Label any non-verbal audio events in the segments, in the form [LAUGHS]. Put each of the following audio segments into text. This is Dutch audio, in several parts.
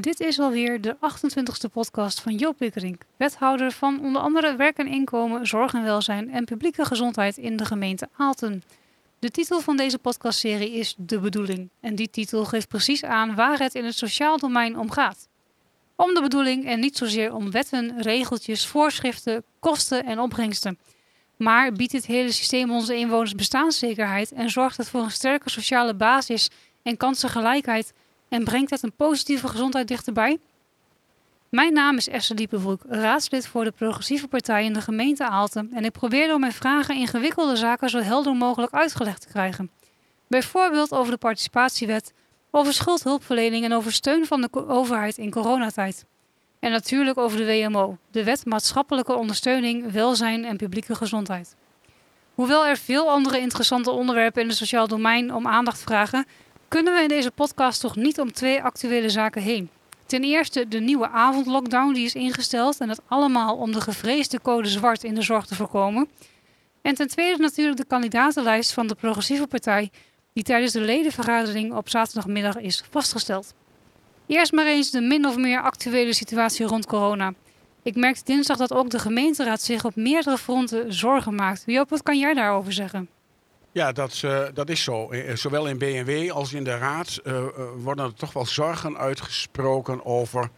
Dit is alweer de 28e podcast van Joop Wikkerink, wethouder van onder andere werk en inkomen, zorg en welzijn en publieke gezondheid in de gemeente Aalten. De titel van deze podcastserie is De Bedoeling en die titel geeft precies aan waar het in het sociaal domein om gaat. Om de bedoeling en niet zozeer om wetten, regeltjes, voorschriften, kosten en opbrengsten. Maar biedt dit hele systeem onze inwoners bestaanszekerheid en zorgt het voor een sterke sociale basis en kansengelijkheid en brengt het een positieve gezondheid dichterbij? Mijn naam is Esther Diepenbroek, raadslid voor de Progressieve Partij in de gemeente Aalten en ik probeer door mijn vragen ingewikkelde zaken zo helder mogelijk uitgelegd te krijgen. Bijvoorbeeld over de participatiewet, over schuldhulpverlening en over steun van de overheid in coronatijd. En natuurlijk over de WMO, de Wet Maatschappelijke Ondersteuning, Welzijn en Publieke Gezondheid. Hoewel er veel andere interessante onderwerpen in het sociaal domein om aandacht vragen, kunnen we in deze podcast toch niet om twee actuele zaken heen. Ten eerste de nieuwe avondlockdown die is ingesteld en dat allemaal om de gevreesde code zwart in de zorg te voorkomen. En ten tweede natuurlijk de kandidatenlijst van de Progressieve Partij die tijdens de ledenvergadering op zaterdagmiddag is vastgesteld. Eerst maar eens de min of meer actuele situatie rond corona. Ik merkte dinsdag dat ook de gemeenteraad zich op meerdere fronten zorgen maakt. Joop, wat kan jij daarover zeggen? Ja, dat, uh, dat is zo. Eh, zowel in BNW als in de Raad worden er toch wel zorgen uitgesproken over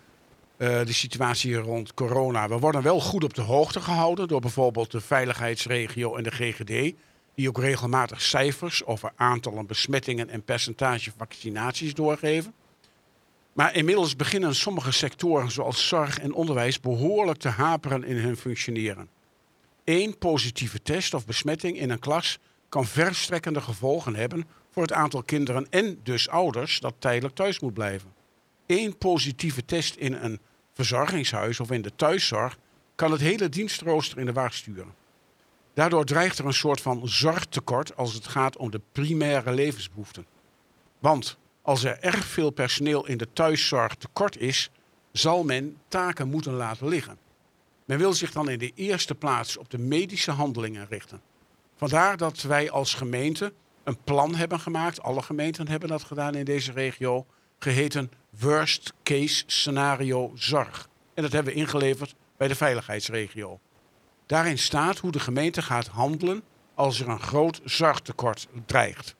de situatie rond corona. We worden wel goed op de hoogte gehouden door bijvoorbeeld de veiligheidsregio en de GGD, die ook regelmatig cijfers over aantallen besmettingen en percentage vaccinaties doorgeven. Maar inmiddels beginnen sommige sectoren, zoals zorg en onderwijs, behoorlijk te haperen in hun functioneren. Eén positieve test of besmetting in een klas kan verstrekkende gevolgen hebben voor het aantal kinderen en dus ouders dat tijdelijk thuis moet blijven. Eén positieve test in een verzorgingshuis of in de thuiszorg kan het hele dienstrooster in de war sturen. Daardoor dreigt er een soort van zorgtekort als het gaat om de primaire levensbehoeften. Want als er erg veel personeel in de thuiszorg tekort is, zal men taken moeten laten liggen. Men wil zich dan in de eerste plaats op de medische handelingen richten. Vandaar dat wij als gemeente een plan hebben gemaakt. Alle gemeenten hebben dat gedaan in deze regio. Geheten Worst Case Scenario Zorg. En dat hebben we ingeleverd bij de veiligheidsregio. Daarin staat hoe de gemeente gaat handelen als er een groot zorgtekort dreigt.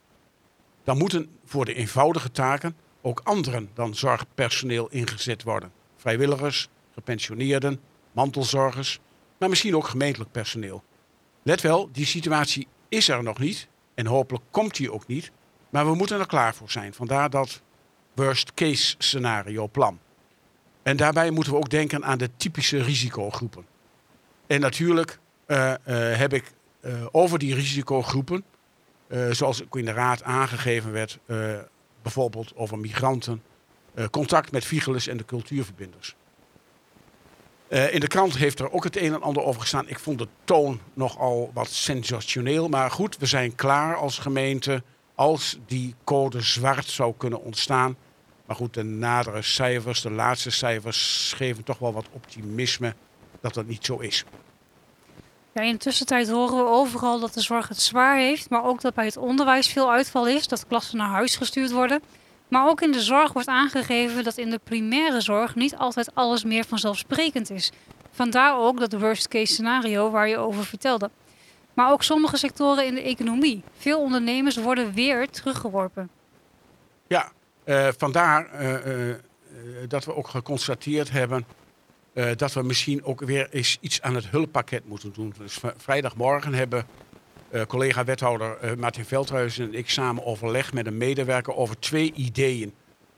Dan moeten voor de eenvoudige taken ook anderen dan zorgpersoneel ingezet worden. Vrijwilligers, gepensioneerden, mantelzorgers, maar misschien ook gemeentelijk personeel. Let wel, die situatie is er nog niet. En hopelijk komt die ook niet. Maar we moeten er klaar voor zijn. Vandaar dat worst case scenario plan. En daarbij moeten we ook denken aan de typische risicogroepen. En natuurlijk uh, uh, heb ik uh, over die risicogroepen, zoals ook in de raad aangegeven werd, bijvoorbeeld over migranten, contact met Vigelis en de cultuurverbinders. Uh, in de krant heeft er ook het een en ander over gestaan. Ik vond de toon nogal wat sensationeel. Maar goed, we zijn klaar als gemeente als die code zwart zou kunnen ontstaan. Maar goed, de nadere cijfers, de laatste cijfers, geven toch wel wat optimisme dat dat niet zo is. Ja, in de tussentijd horen we overal dat de zorg het zwaar heeft, maar ook dat bij het onderwijs veel uitval is, dat klassen naar huis gestuurd worden. Maar ook in de zorg wordt aangegeven dat in de primaire zorg niet altijd alles meer vanzelfsprekend is. Vandaar ook dat worst case scenario waar je over vertelde. Maar ook sommige sectoren in de economie. Veel ondernemers worden weer teruggeworpen. Ja, uh, vandaar uh, uh, dat we ook geconstateerd hebben dat we misschien ook weer eens iets aan het hulppakket moeten doen. Dus vrijdagmorgen hebben uh, collega wethouder uh, Martin Veldhuizen en ik samen overleg met een medewerker over twee ideeën.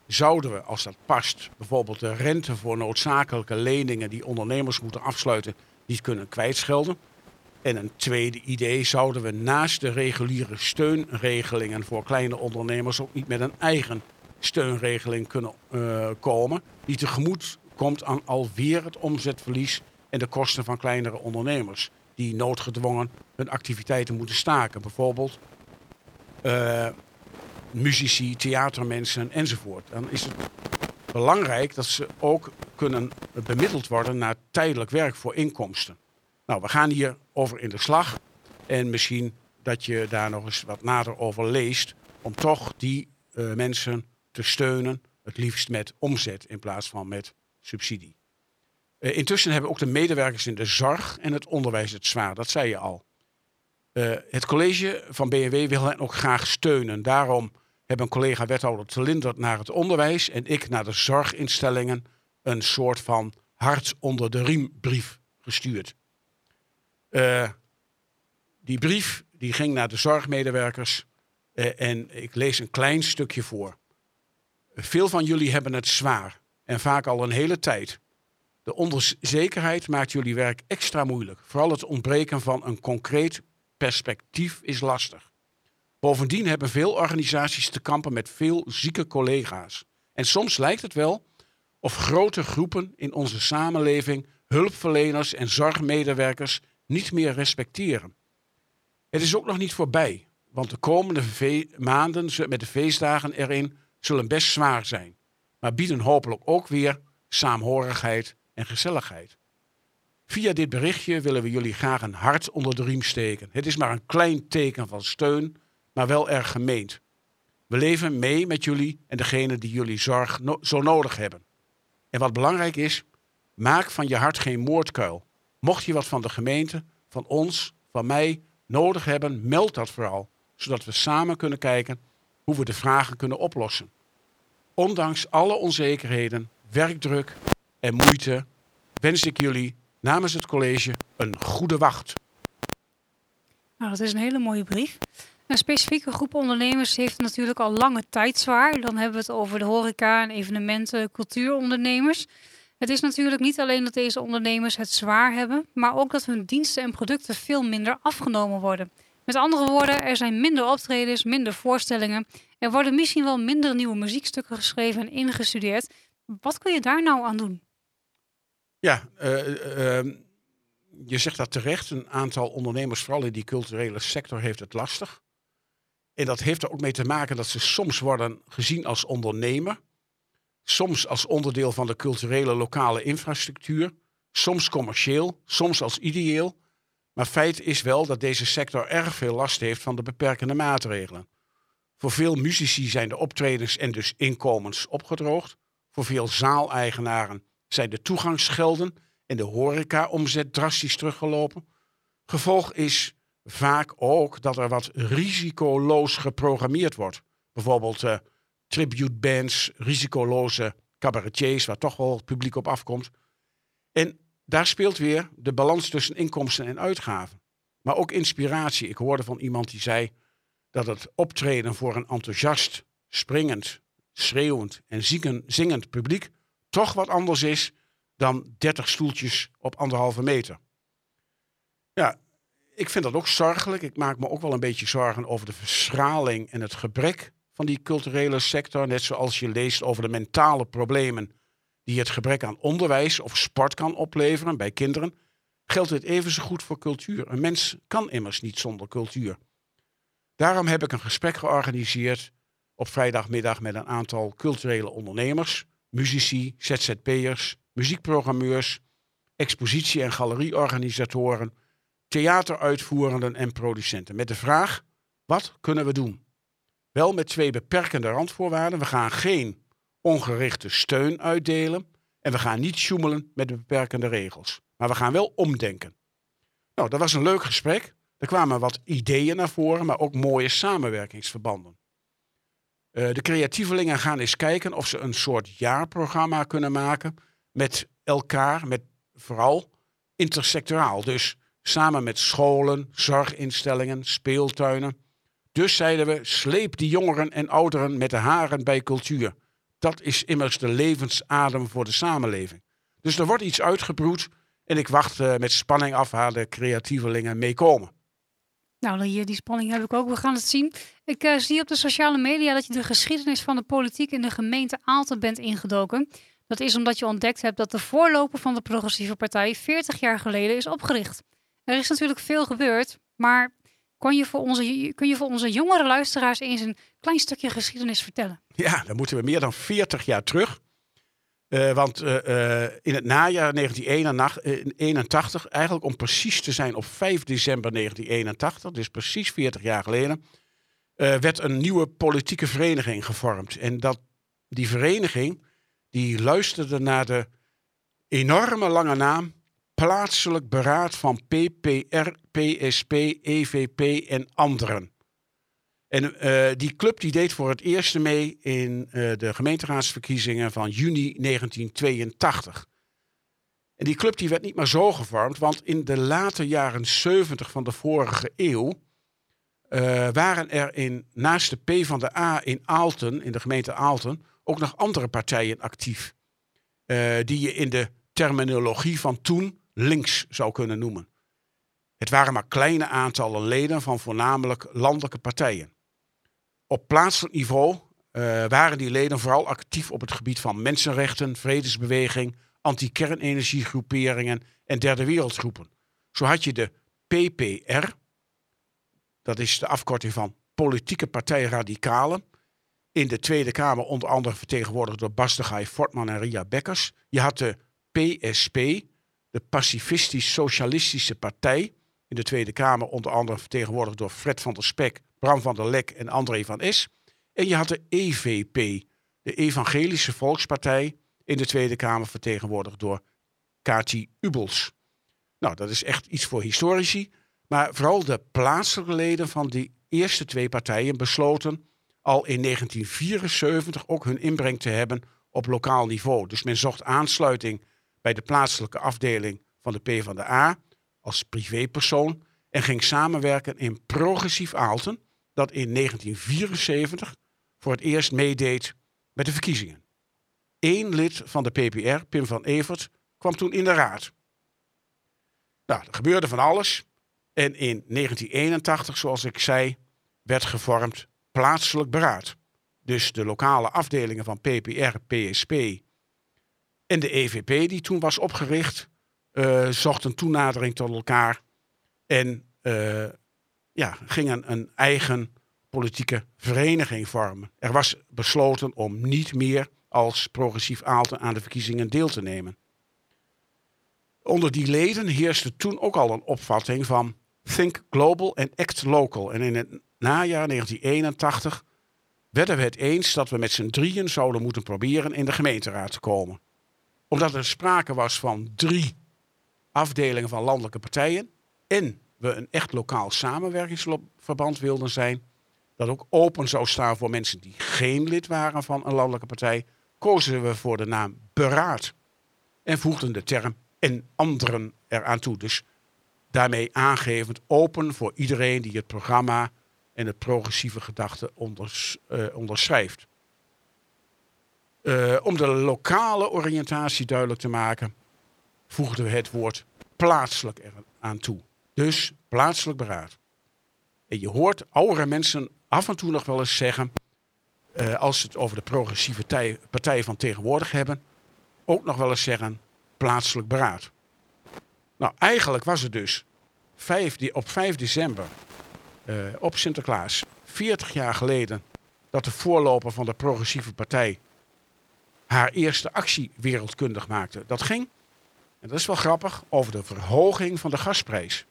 Zouden we, als dat past, bijvoorbeeld de rente voor noodzakelijke leningen die ondernemers moeten afsluiten, niet kunnen kwijtschelden? En een tweede idee, zouden we naast de reguliere steunregelingen voor kleine ondernemers ook niet met een eigen steunregeling kunnen uh, komen, die tegemoet komt aan alweer het omzetverlies en de kosten van kleinere ondernemers die noodgedwongen hun activiteiten moeten staken. Bijvoorbeeld uh, muzici, theatermensen enzovoort. Dan is het belangrijk dat ze ook kunnen bemiddeld worden naar tijdelijk werk voor inkomsten. Nou, we gaan hier over in de slag. En misschien dat je daar nog eens wat nader over leest. Om toch die uh, mensen te steunen, het liefst met omzet in plaats van met subsidie. Uh, intussen hebben ook de medewerkers in de zorg en het onderwijs het zwaar. Dat zei je al. Uh, het college van BNW wil hen ook graag steunen. Daarom hebben collega wethouder Telinder naar het onderwijs en ik naar de zorginstellingen een soort van hart onder de riembrief gestuurd. Uh, die brief die ging naar de zorgmedewerkers en ik lees een klein stukje voor. Veel van jullie hebben het zwaar en vaak al een hele tijd. De onzekerheid maakt jullie werk extra moeilijk. Vooral het ontbreken van een concreet perspectief is lastig. Bovendien hebben veel organisaties te kampen met veel zieke collega's. En soms lijkt het wel of grote groepen in onze samenleving hulpverleners en zorgmedewerkers niet meer respecteren. Het is ook nog niet voorbij, want de komende maanden met de feestdagen erin zullen best zwaar zijn, maar bieden hopelijk ook weer saamhorigheid en gezelligheid. Via dit berichtje willen we jullie graag een hart onder de riem steken. Het is maar een klein teken van steun, maar wel erg gemeend. We leven mee met jullie en degene die jullie zorg zo nodig hebben. En wat belangrijk is, maak van je hart geen moordkuil. Mocht je wat van de gemeente, van ons, van mij nodig hebben, meld dat vooral, zodat we samen kunnen kijken hoe we de vragen kunnen oplossen. Ondanks alle onzekerheden, werkdruk en moeite wens ik jullie namens het college een goede wacht. Nou, dat is een hele mooie brief. Een specifieke groep ondernemers heeft natuurlijk al lange tijd zwaar. Dan hebben we het over de horeca en evenementen, cultuurondernemers. Het is natuurlijk niet alleen dat deze ondernemers het zwaar hebben, maar ook dat hun diensten en producten veel minder afgenomen worden. Met andere woorden, er zijn minder optredens, minder voorstellingen. Er worden misschien wel minder nieuwe muziekstukken geschreven en ingestudeerd. Wat kun je daar nou aan doen? Ja, uh, uh, je zegt dat terecht. Een aantal ondernemers, vooral in die culturele sector, heeft het lastig. En dat heeft er ook mee te maken dat ze soms worden gezien als ondernemer. Soms als onderdeel van de culturele lokale infrastructuur. Soms commercieel, soms als ideeel. Maar feit is wel dat deze sector erg veel last heeft van de beperkende maatregelen. Voor veel muzici zijn de optredens en dus inkomens opgedroogd. Voor veel zaaleigenaren zijn de toegangsgelden en de horeca-omzet drastisch teruggelopen. Gevolg is vaak ook dat er wat risicoloos geprogrammeerd wordt. Bijvoorbeeld uh, tribute bands, risicoloze cabaretiers, waar toch wel het publiek op afkomt. En daar speelt weer de balans tussen inkomsten en uitgaven. Maar ook inspiratie. Ik hoorde van iemand die zei dat het optreden voor een enthousiast, springend, schreeuwend en zingend publiek toch wat anders is dan 30 stoeltjes op anderhalve meter. Ja, ik vind dat ook zorgelijk. Ik maak me ook wel een beetje zorgen over de verschraling en het gebrek van die culturele sector. Net zoals je leest over de mentale problemen die het gebrek aan onderwijs of sport kan opleveren bij kinderen, geldt dit even zo goed voor cultuur. Een mens kan immers niet zonder cultuur. Daarom heb ik een gesprek georganiseerd op vrijdagmiddag met een aantal culturele ondernemers, muzici, ZZP'ers, muziekprogrammeurs, expositie- en galerieorganisatoren, theateruitvoerenden en producenten. Met de vraag: wat kunnen we doen? Wel met twee beperkende randvoorwaarden. We gaan geen ongerichte steun uitdelen en we gaan niet sjoemelen met de beperkende regels. Maar we gaan wel omdenken. Nou, dat was een leuk gesprek. Er kwamen wat ideeën naar voren, maar ook mooie samenwerkingsverbanden. Uh, de creatievelingen gaan eens kijken of ze een soort jaarprogramma kunnen maken met elkaar, met vooral intersectoraal. Dus samen met scholen, zorginstellingen, speeltuinen. Dus zeiden we, sleep die jongeren en ouderen met de haren bij cultuur. Dat is immers de levensadem voor de samenleving. Dus er wordt iets uitgebroed en ik wacht uh, met spanning af waar de creatievelingen mee komen. Nou, hier, die spanning heb ik ook. We gaan het zien. Ik uh, zie op de sociale media dat je de geschiedenis van de politiek in de gemeente Aalten bent ingedoken. Dat is omdat je ontdekt hebt dat de voorloper van de Progressieve Partij 40 jaar geleden is opgericht. Er is natuurlijk veel gebeurd, maar kon je voor onze, kun je voor onze jongere luisteraars eens een klein stukje geschiedenis vertellen? Ja, dan moeten we meer dan 40 jaar terug. Uh, want uh, uh, in het najaar 1981, eigenlijk om precies te zijn op 5 december 1981, dus precies 40 jaar geleden, werd een nieuwe politieke vereniging gevormd. En dat die vereniging die luisterde naar de enorme lange naam Plaatselijk Beraad van PPR, PSP, EVP en anderen. En uh, die club die deed voor het eerst mee in uh, de gemeenteraadsverkiezingen van juni 1982. En die club die werd niet maar zo gevormd, want in de late jaren 70 van de vorige eeuw uh, waren er in, naast de P van de A in Aalten, in de gemeente Aalten, ook nog andere partijen actief. die je in de terminologie van toen links zou kunnen noemen. Het waren maar kleine aantallen leden van voornamelijk landelijke partijen. Op plaatselijk niveau uh, waren die leden vooral actief op het gebied van mensenrechten, vredesbeweging, anti-kernenergiegroeperingen en derde wereldgroepen. Zo had je de PPR, dat is de afkorting van Politieke Partij Radicalen. In de Tweede Kamer onder andere vertegenwoordigd door Bas de Gaai, Fortman en Ria Bekkers. Je had de PSP, de Pacifistisch-Socialistische Partij. In de Tweede Kamer onder andere vertegenwoordigd door Fred van der Spek, Bram van der Lek en André van Es. En je had de EVP, de Evangelische Volkspartij, in de Tweede Kamer vertegenwoordigd door Kati Ubels. Nou, dat is echt iets voor historici. Maar vooral de plaatselijke leden van die eerste twee partijen besloten al in 1974 ook hun inbreng te hebben op lokaal niveau. Dus men zocht aansluiting bij de plaatselijke afdeling van de PvdA als privépersoon en ging samenwerken in Progressief Aalten, dat in 1974 voor het eerst meedeed met de verkiezingen. Eén lid van de PPR, Pim van Evert, kwam toen in de raad. Nou, er gebeurde van alles. En in 1981, zoals ik zei, werd gevormd plaatselijk beraad. Dus de lokale afdelingen van PPR, PSP en de EVP, die toen was opgericht, uh, zochten toenadering tot elkaar en uh, ja, gingen een eigen politieke vereniging vormen. Er was besloten om niet meer als progressief Aalten aan de verkiezingen deel te nemen. Onder die leden heerste toen ook al een opvatting van Think Global en Act Local. En in het najaar 1981 werden we het eens dat we met z'n drieën zouden moeten proberen in de gemeenteraad te komen. Omdat er sprake was van drie afdelingen van landelijke partijen en we een echt lokaal samenwerkingsverband wilden zijn, dat ook open zou staan voor mensen die geen lid waren van een landelijke partij, kozen we voor de naam Beraad en voegden de term en anderen eraan toe. Dus daarmee aangevend open voor iedereen die het programma en het progressieve gedachte uh, onderschrijft. Uh, om de lokale oriëntatie duidelijk te maken, voegden we het woord plaatselijk eraan toe. Dus plaatselijk beraad. En je hoort oudere mensen af en toe nog wel eens zeggen, uh, als ze het over de progressieve tij, partij van tegenwoordig hebben, ook nog wel eens zeggen plaatselijk beraad. Nou, eigenlijk was het dus 5, op 5 december uh, op Sinterklaas, 40 jaar geleden, dat de voorloper van de progressieve partij haar eerste actie wereldkundig maakte. Dat ging, en dat is wel grappig, over de verhoging van de gasprijs.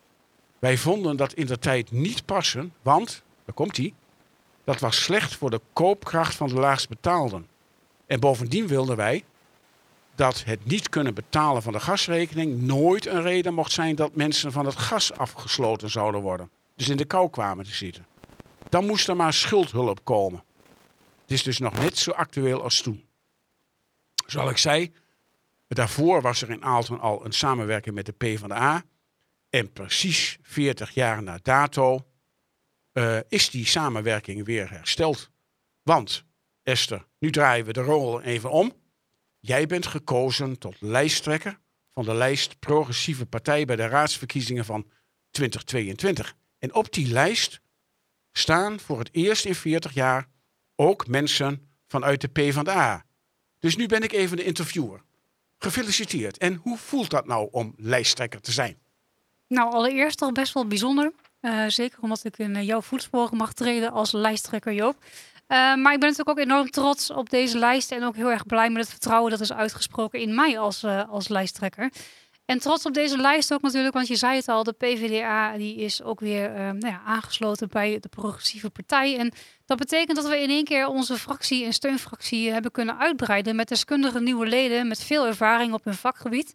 Wij vonden dat in de tijd niet passen, want, daar komt hij, dat was slecht voor de koopkracht van de laagst betaalden. En bovendien wilden wij dat het niet kunnen betalen van de gasrekening nooit een reden mocht zijn dat mensen van het gas afgesloten zouden worden. Dus in de kou kwamen te zitten. Dan moest er maar schuldhulp komen. Het is dus nog net zo actueel als toen. Zoals ik zei, daarvoor was er in Aalten al een samenwerking met de PvdA. En precies 40 jaar na dato uh, is die samenwerking weer hersteld. Want, Esther, nu draaien we de rol even om. Jij bent gekozen tot lijsttrekker van de lijst Progressieve Partij bij de raadsverkiezingen van 2022. En op die lijst staan voor het eerst in 40 jaar ook mensen vanuit de PvdA. Dus nu ben ik even de interviewer. Gefeliciteerd. En hoe voelt dat nou om lijsttrekker te zijn? Nou, allereerst toch best wel bijzonder. Uh, zeker omdat ik in jouw voetsporen mag treden als lijsttrekker, Joop. Uh, maar ik ben natuurlijk ook enorm trots op deze lijst en ook heel erg blij met het vertrouwen dat is uitgesproken in mij als, als lijsttrekker. En trots op deze lijst ook natuurlijk, want je zei het al, de PvdA die is ook weer nou ja, aangesloten bij de progressieve partij. En dat betekent dat we in één keer onze fractie en steunfractie hebben kunnen uitbreiden met deskundige nieuwe leden met veel ervaring op hun vakgebied.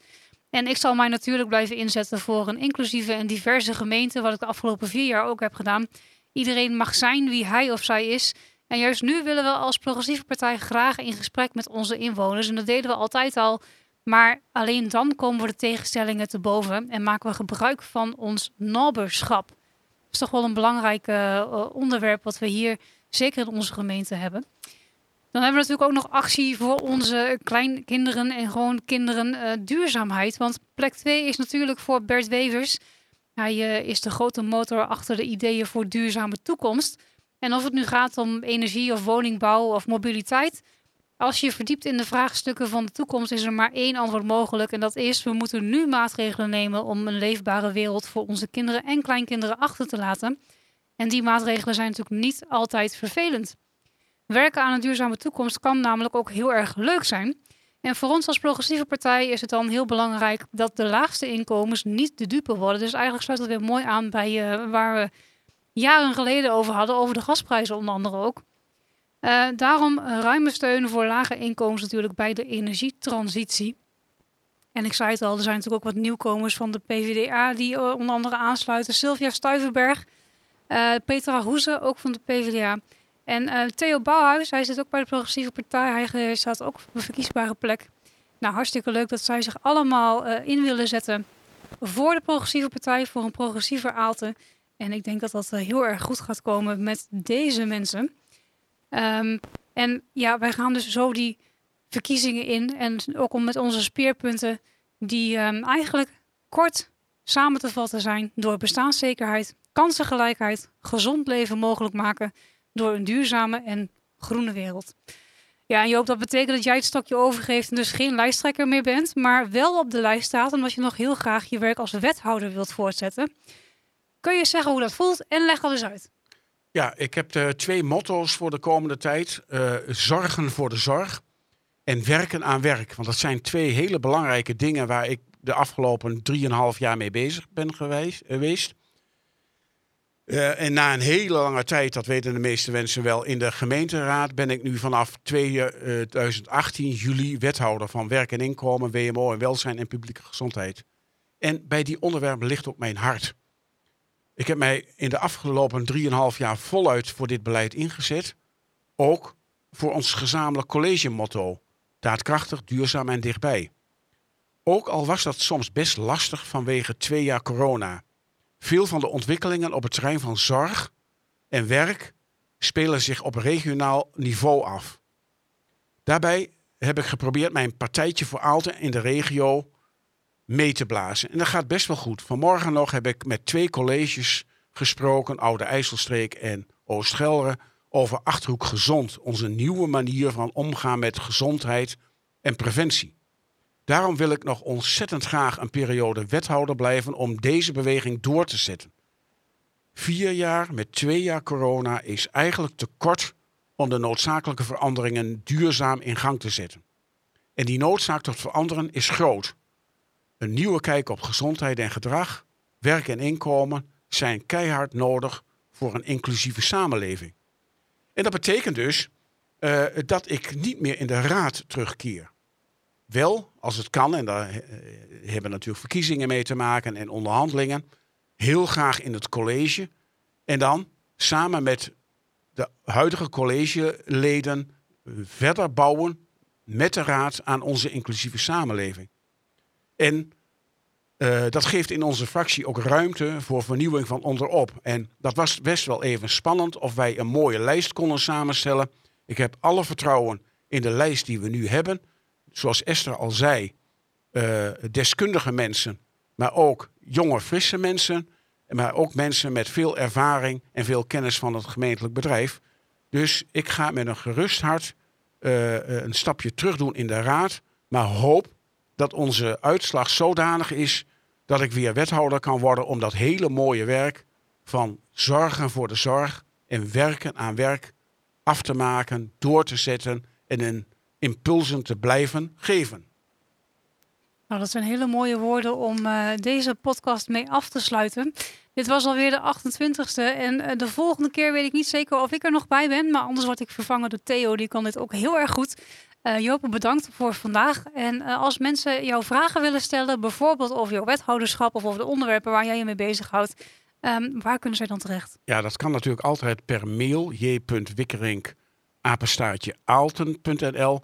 En ik zal mij natuurlijk blijven inzetten voor een inclusieve en diverse gemeente, wat ik de afgelopen vier jaar ook heb gedaan. Iedereen mag zijn wie hij of zij is. En juist nu willen we als progressieve partij graag in gesprek met onze inwoners. En dat deden we altijd al. Maar alleen dan komen we de tegenstellingen te boven en maken we gebruik van ons naberschap. Dat is toch wel een belangrijk uh, onderwerp wat we hier zeker in onze gemeente hebben. Dan hebben we natuurlijk ook nog actie voor onze kleinkinderen en gewoon kinderen uh, duurzaamheid. Want plek 2 is natuurlijk voor Bert Wevers. Hij uh, is de grote motor achter de ideeën voor duurzame toekomst. En of het nu gaat om energie of woningbouw of mobiliteit. Als je verdiept in de vraagstukken van de toekomst, is er maar één antwoord mogelijk. En dat is: we moeten nu maatregelen nemen om een leefbare wereld voor onze kinderen en kleinkinderen achter te laten. En die maatregelen zijn natuurlijk niet altijd vervelend. Werken aan een duurzame toekomst kan namelijk ook heel erg leuk zijn. En voor ons als progressieve partij is het dan heel belangrijk dat de laagste inkomens niet de dupe worden. Dus eigenlijk sluit dat weer mooi aan bij uh, waar we jaren geleden over hadden, over de gasprijzen onder andere ook. Uh, daarom ruime steun voor lage inkomens natuurlijk bij de energietransitie. En ik zei het al, er zijn natuurlijk ook wat nieuwkomers van de PvdA die uh, onder andere aansluiten. Sylvia Stuyvenberg, Petra Hoeze, ook van de PvdA. En Theo Bouwhuis, hij zit ook bij de Progressieve Partij. Hij staat ook op een verkiesbare plek. Nou, hartstikke leuk dat zij zich allemaal in willen zetten voor de Progressieve Partij, voor een progressiever Aalten. En ik denk dat dat heel erg goed gaat komen met deze mensen. Um, en ja, wij gaan dus zo die verkiezingen in. En ook om met onze speerpunten, die um, eigenlijk kort samen te vatten zijn door bestaanszekerheid, kansengelijkheid, gezond leven mogelijk maken door een duurzame en groene wereld. Ja, en Joop, dat betekent dat jij het stokje overgeeft en dus geen lijsttrekker meer bent, maar wel op de lijst staat omdat je nog heel graag je werk als wethouder wilt voortzetten. Kun je zeggen hoe dat voelt en leg dat eens uit. Ja, ik heb twee motto's voor de komende tijd. Uh, zorgen voor de zorg en werken aan werk. Want dat zijn twee hele belangrijke dingen waar ik de afgelopen drieënhalf jaar mee bezig ben geweest. Uh, en na een hele lange tijd, dat weten de meeste mensen wel, in de gemeenteraad ben ik nu vanaf 2018 juli wethouder van werk en inkomen, WMO en welzijn en publieke gezondheid. En bij die onderwerpen ligt ook mijn hart. Ik heb mij in de afgelopen 3,5 jaar voluit voor dit beleid ingezet. Ook voor ons gezamenlijk college-motto: daadkrachtig, duurzaam en dichtbij. Ook al was dat soms best lastig vanwege twee jaar corona. Veel van de ontwikkelingen op het terrein van zorg en werk spelen zich op regionaal niveau af. Daarbij heb ik geprobeerd mijn partijtje voor Aalten in de regio mee te blazen. En dat gaat best wel goed. Vanmorgen nog heb ik met twee colleges gesproken, Oude IJsselstreek en Oost-Gelre, over Achterhoek Gezond, onze nieuwe manier van omgaan met gezondheid en preventie. Daarom wil ik nog ontzettend graag een periode wethouder blijven om deze beweging door te zetten. Vier jaar met twee jaar corona is eigenlijk te kort om de noodzakelijke veranderingen duurzaam in gang te zetten. En die noodzaak tot veranderen is groot. Een nieuwe kijk op gezondheid en gedrag, werk en inkomen zijn keihard nodig voor een inclusieve samenleving. En dat betekent dus uh, dat ik niet meer in de raad terugkeer. Wel, als het kan, en daar uh, hebben natuurlijk verkiezingen mee te maken en onderhandelingen, heel graag in het college. En dan samen met de huidige collegeleden verder bouwen met de raad aan onze inclusieve samenleving. En uh, dat geeft in onze fractie ook ruimte voor vernieuwing van onderop. En dat was best wel even spannend of wij een mooie lijst konden samenstellen. Ik heb alle vertrouwen in de lijst die we nu hebben. Zoals Esther al zei, uh, deskundige mensen, maar ook jonge, frisse mensen. Maar ook mensen met veel ervaring en veel kennis van het gemeentelijk bedrijf. Dus ik ga met een gerust hart uh, een stapje terug doen in de raad. Maar hoop dat onze uitslag zodanig is dat ik weer wethouder kan worden om dat hele mooie werk van zorgen voor de zorg en werken aan werk af te maken, door te zetten en in impulsen te blijven geven. Nou, dat zijn hele mooie woorden om uh, deze podcast mee af te sluiten. Dit was alweer de 28e. En uh, de volgende keer weet ik niet zeker of ik er nog bij ben. Maar anders word ik vervangen door Theo. Die kan dit ook heel erg goed. Uh, Joop, bedankt voor vandaag. En als mensen jouw vragen willen stellen, bijvoorbeeld over jouw wethouderschap of over de onderwerpen waar jij je mee bezighoudt, um, waar kunnen zij dan terecht? Ja, dat kan natuurlijk altijd per mail j.wikkerink apenstaartje aalten.nl.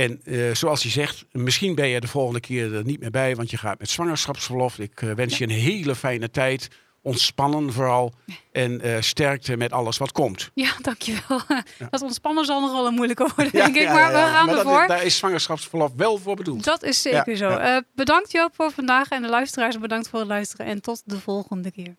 En uh, zoals hij zegt, misschien ben je de volgende keer er niet meer bij, want je gaat met zwangerschapsverlof. Ik uh, wens ja. je een hele fijne tijd. Ontspannen vooral. En uh, sterkte met alles wat komt. Ja, dankjewel. Ja. [LAUGHS] Dat ontspannen zal nog wel een moeilijke worden, denk ik. Maar we gaan maar ervoor. Dat, daar is zwangerschapsverlof wel voor bedoeld. Dat is zeker zo. bedankt Joop voor vandaag. En de luisteraars bedankt voor het luisteren. En tot de volgende keer.